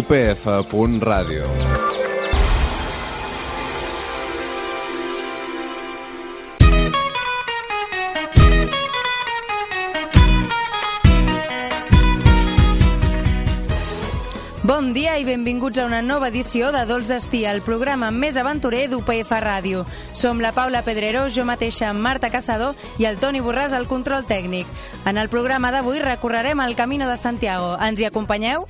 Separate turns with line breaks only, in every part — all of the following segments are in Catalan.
upf.radio.
Bon dia i benvinguts a una nova edició de Dols d'Estí, el programa més aventurer d'UPF Ràdio. Som la Paula Pedrero, jo mateixa Marta Caçador i el Toni Borràs al control tècnic. En el programa d'avui recorrerem el Camino de Santiago. Ens hi acompanyeu?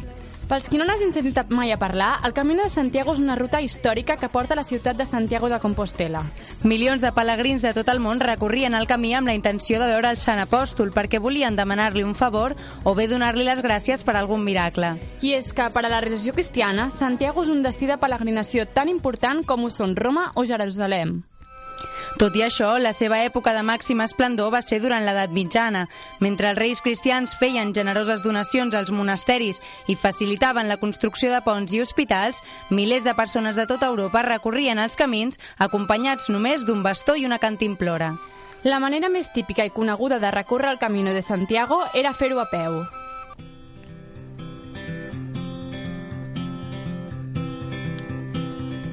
Pels qui no n'hagin sentit mai a parlar, el Camino de Santiago és una ruta històrica que porta a la ciutat de Santiago de Compostela.
Milions de pelegrins de tot el món recorrien el camí amb la intenció de veure el Sant Apòstol perquè volien demanar-li un favor o bé donar-li les gràcies per algun miracle.
I és que, per a la religió cristiana, Santiago és un destí de peregrinació tan important com ho són Roma o Jerusalem.
Tot i això, la seva època de màxim esplendor va ser durant l'edat mitjana. Mentre els reis cristians feien generoses donacions als monasteris i facilitaven la construcció de ponts i hospitals, milers de persones de tota Europa recorrien els camins acompanyats només d'un bastó i una cantimplora.
La manera més típica i coneguda de recórrer el Camino de Santiago era fer-ho a peu.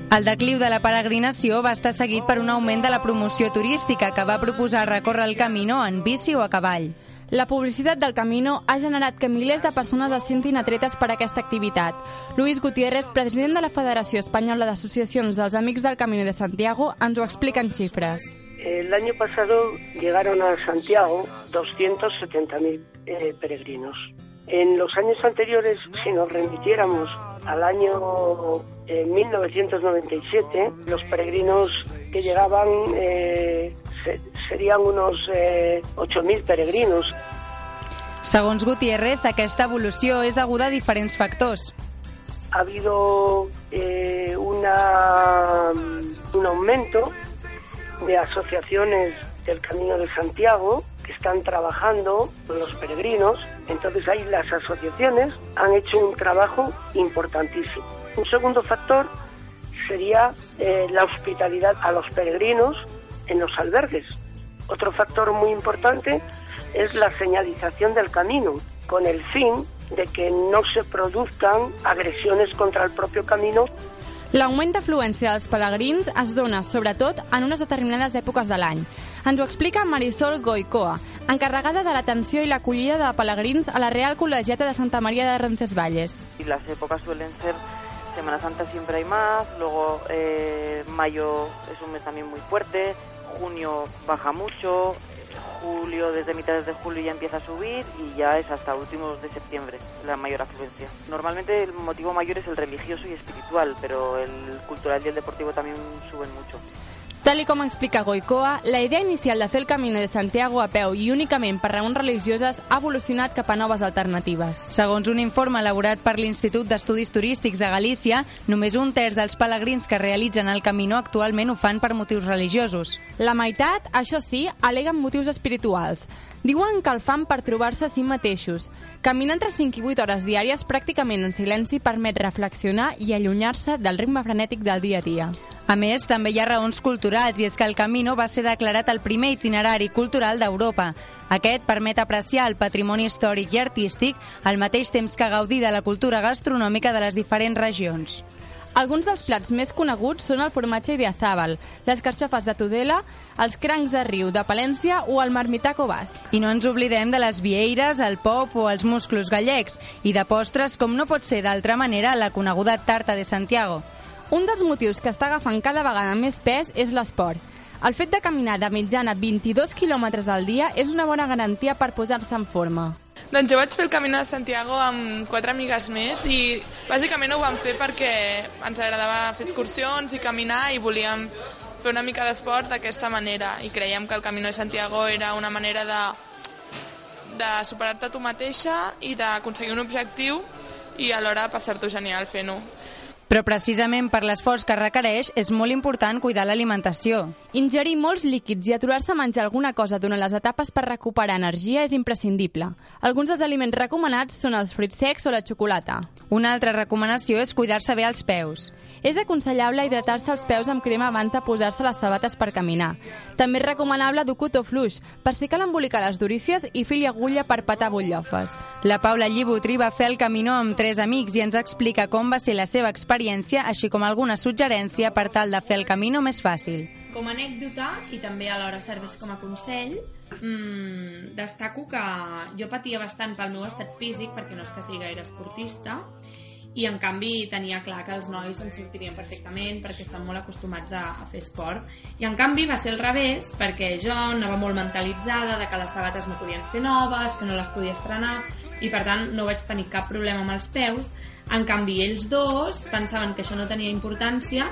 El decliu de la peregrinació va estar seguit per un augment de la promoció turística que va proposar recórrer el camino en bici o a cavall.
La publicitat del Camino ha generat que milers de persones es sentin atretes per aquesta activitat. Luis Gutiérrez, president de la Federació Espanyola d'Associacions dels Amics del Camino de Santiago, ens ho explica en xifres.
El año pasado llegaron a Santiago 270.000 eh, peregrinos. En los años anteriores, si nos remitiéramos al año eh, 1997, los peregrinos que llegaban eh, se- serían unos eh, 8.000 peregrinos.
Segons Gutiérrez, aquesta evolució és deguda a diferents factors.
Ha habido eh, una, un aumento de asociaciones del Camino de Santiago que están trabajando con los peregrinos. Entonces ahí las asociaciones han hecho un trabajo importantísimo. Un segundo factor sería eh, la hospitalidad a los peregrinos en los albergues. Otro factor muy importante es la señalización del camino, con el fin de que no se produzcan agresiones contra el propio camino
L'augment d'afluència dels pelegrins es dona, sobretot, en unes determinades èpoques de l'any. Ens ho explica Marisol Goicoa, encarregada de l'atenció i l'acollida de pelegrins a la Real Col·legiata de Santa Maria de Roncesvalles.
y las épocas suelen ser Semana Santa siempre hay más, luego eh, mayo es un mes también muy fuerte, junio baja mucho, julio desde mitades de julio ya empieza a subir y ya es hasta últimos de septiembre la mayor afluencia. Normalmente el motivo mayor es el religioso y espiritual, pero el cultural y el deportivo también suben mucho.
Tal i com explica Goicoa, la idea inicial de fer el Camino de Santiago a peu i únicament per raons religioses ha evolucionat cap a noves alternatives.
Segons un informe elaborat per l'Institut d'Estudis Turístics de Galícia, només un terç dels pelegrins que realitzen el camino actualment ho fan per motius religiosos.
La meitat, això sí, aleguen motius espirituals. Diuen que el fan per trobar-se a si mateixos. Caminar entre 5 i 8 hores diàries pràcticament en silenci permet reflexionar i allunyar-se del ritme frenètic del dia a dia.
A més, també hi ha raons culturals i és que el Camino va ser declarat el primer itinerari cultural d'Europa. Aquest permet apreciar el patrimoni històric i artístic al mateix temps que gaudir de la cultura gastronòmica de les diferents regions.
Alguns dels plats més coneguts són el formatge idiazàbal, les carxofes de Tudela, els crancs de riu de Palència o el marmitaco basc.
I no ens oblidem de les vieires, el pop o els musclos gallecs i de postres com no pot ser d'altra manera la coneguda tarta de Santiago.
Un dels motius que està agafant cada vegada més pes és l'esport. El fet de caminar de mitjana 22 quilòmetres al dia és una bona garantia per posar-se en forma.
Doncs jo vaig fer el Camino de Santiago amb quatre amigues més i bàsicament ho vam fer perquè ens agradava fer excursions i caminar i volíem fer una mica d'esport d'aquesta manera i creiem que el Camino de Santiago era una manera de, de superar-te tu mateixa i d'aconseguir un objectiu i alhora passar-t'ho genial fent-ho.
Però precisament per l'esforç que requereix és molt important cuidar l'alimentació.
Ingerir molts líquids i aturar-se a menjar alguna cosa durant les etapes per recuperar energia és imprescindible. Alguns dels aliments recomanats són els fruits secs o la xocolata.
Una altra recomanació és cuidar-se bé els peus.
És aconsellable hidratar-se els peus amb crema abans de posar-se les sabates per caminar. També és recomanable dur cotó fluix, per si cal embolicar les durícies i fil i agulla per patar butllofes.
La Paula Llibutri va fer el Camino amb tres amics i ens explica com va ser la seva experiència, així com alguna suggerència per tal de fer el Camino més fàcil.
Com a anècdota, i també alhora serveix com a consell, mmm, destaco que jo patia bastant pel meu estat físic, perquè no és que sigui gaire esportista, i en canvi tenia clar que els nois en sortirien perfectament perquè estan molt acostumats a, a fer esport i en canvi va ser al revés perquè jo anava molt mentalitzada de que les sabates no podien ser noves, que no les podia estrenar i per tant no vaig tenir cap problema amb els peus en canvi ells dos pensaven que això no tenia importància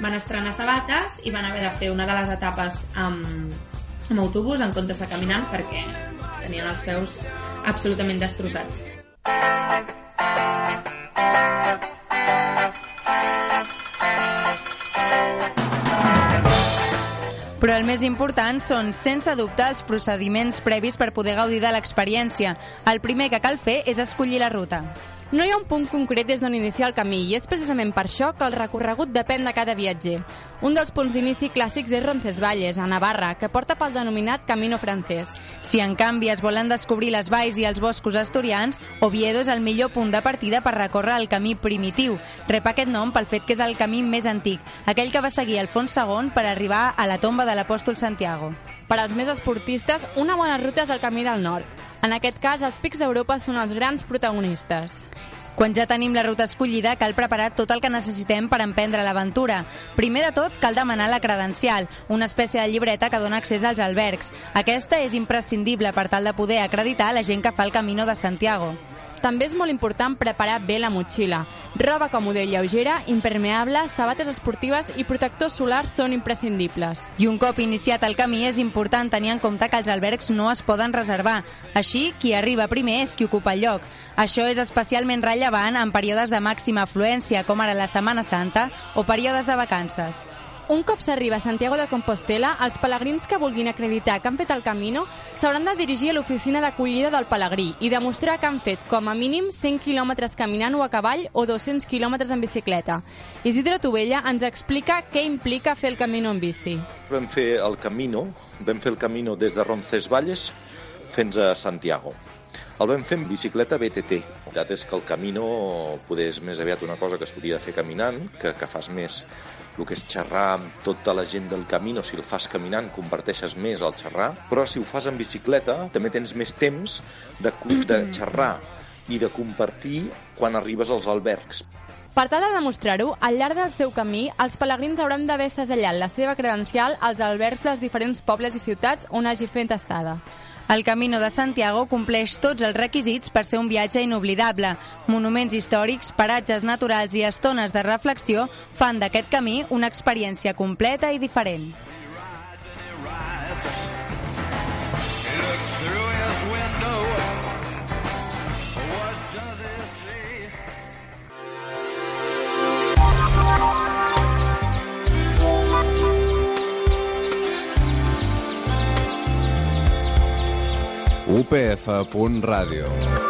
van estrenar sabates i van haver de fer una de les etapes amb, amb autobús en comptes de caminant perquè tenien els peus absolutament destrossats
Però el més important són, sense dubte, els procediments previs per poder gaudir de l'experiència. El primer que cal fer és escollir la ruta.
No hi ha un punt concret des d'on iniciar el camí i és precisament per això que el recorregut depèn de cada viatger. Un dels punts d'inici clàssics és Roncesvalles, a Navarra, que porta pel denominat Camino francès.
Si en canvi es volen descobrir les valls i els boscos asturians, Oviedo és el millor punt de partida per recórrer el camí primitiu. Rep aquest nom pel fet que és el camí més antic, aquell que va seguir Alfons II per arribar a la tomba de l'apòstol Santiago.
Per als més esportistes, una bona ruta és el Camí del Nord. En aquest cas, els pics d'Europa són els grans protagonistes.
Quan ja tenim la ruta escollida, cal preparar tot el que necessitem per emprendre l'aventura. Primer de tot, cal demanar la credencial, una espècie de llibreta que dona accés als albergs. Aquesta és imprescindible per tal de poder acreditar la gent que fa el Camino de Santiago.
També és molt important preparar bé la motxilla. Roba còmoda i lleugera, impermeable, sabates esportives i protectors solars són imprescindibles.
I un cop iniciat el camí és important tenir en compte que els albergs no es poden reservar. Així, qui arriba primer és qui ocupa el lloc. Això és especialment rellevant en períodes de màxima afluència, com ara la Setmana Santa o períodes de vacances.
Un cop s'arriba a Santiago de Compostela, els pelegrins que vulguin acreditar que han fet el camino s'hauran de dirigir a l'oficina d'acollida del pelegrí i demostrar que han fet com a mínim 100 quilòmetres caminant o a cavall o 200 quilòmetres en bicicleta. Isidre Tovella ens explica què implica fer el camino en bici.
Vam fer el camino, vam fer el camino des de Roncesvalles fins a Santiago. El vam fer en bicicleta BTT. La veritat és que el camino poder és més aviat una cosa que es podia fer caminant, que, que fas més el que és xerrar amb tota la gent del camino, si el fas caminant comparteixes més el xerrar, però si ho fas en bicicleta també tens més temps de, de xerrar i de compartir quan arribes als albergs.
Per tal de demostrar-ho, al llarg del seu camí, els pelegrins hauran d'haver segellat la seva credencial als albergs dels diferents pobles i ciutats on hagi fet estada.
El Camino de Santiago compleix tots els requisits per ser un viatge inoblidable. Monuments històrics, paratges naturals i estones de reflexió fan d'aquest camí una experiència completa i diferent.
upf.radio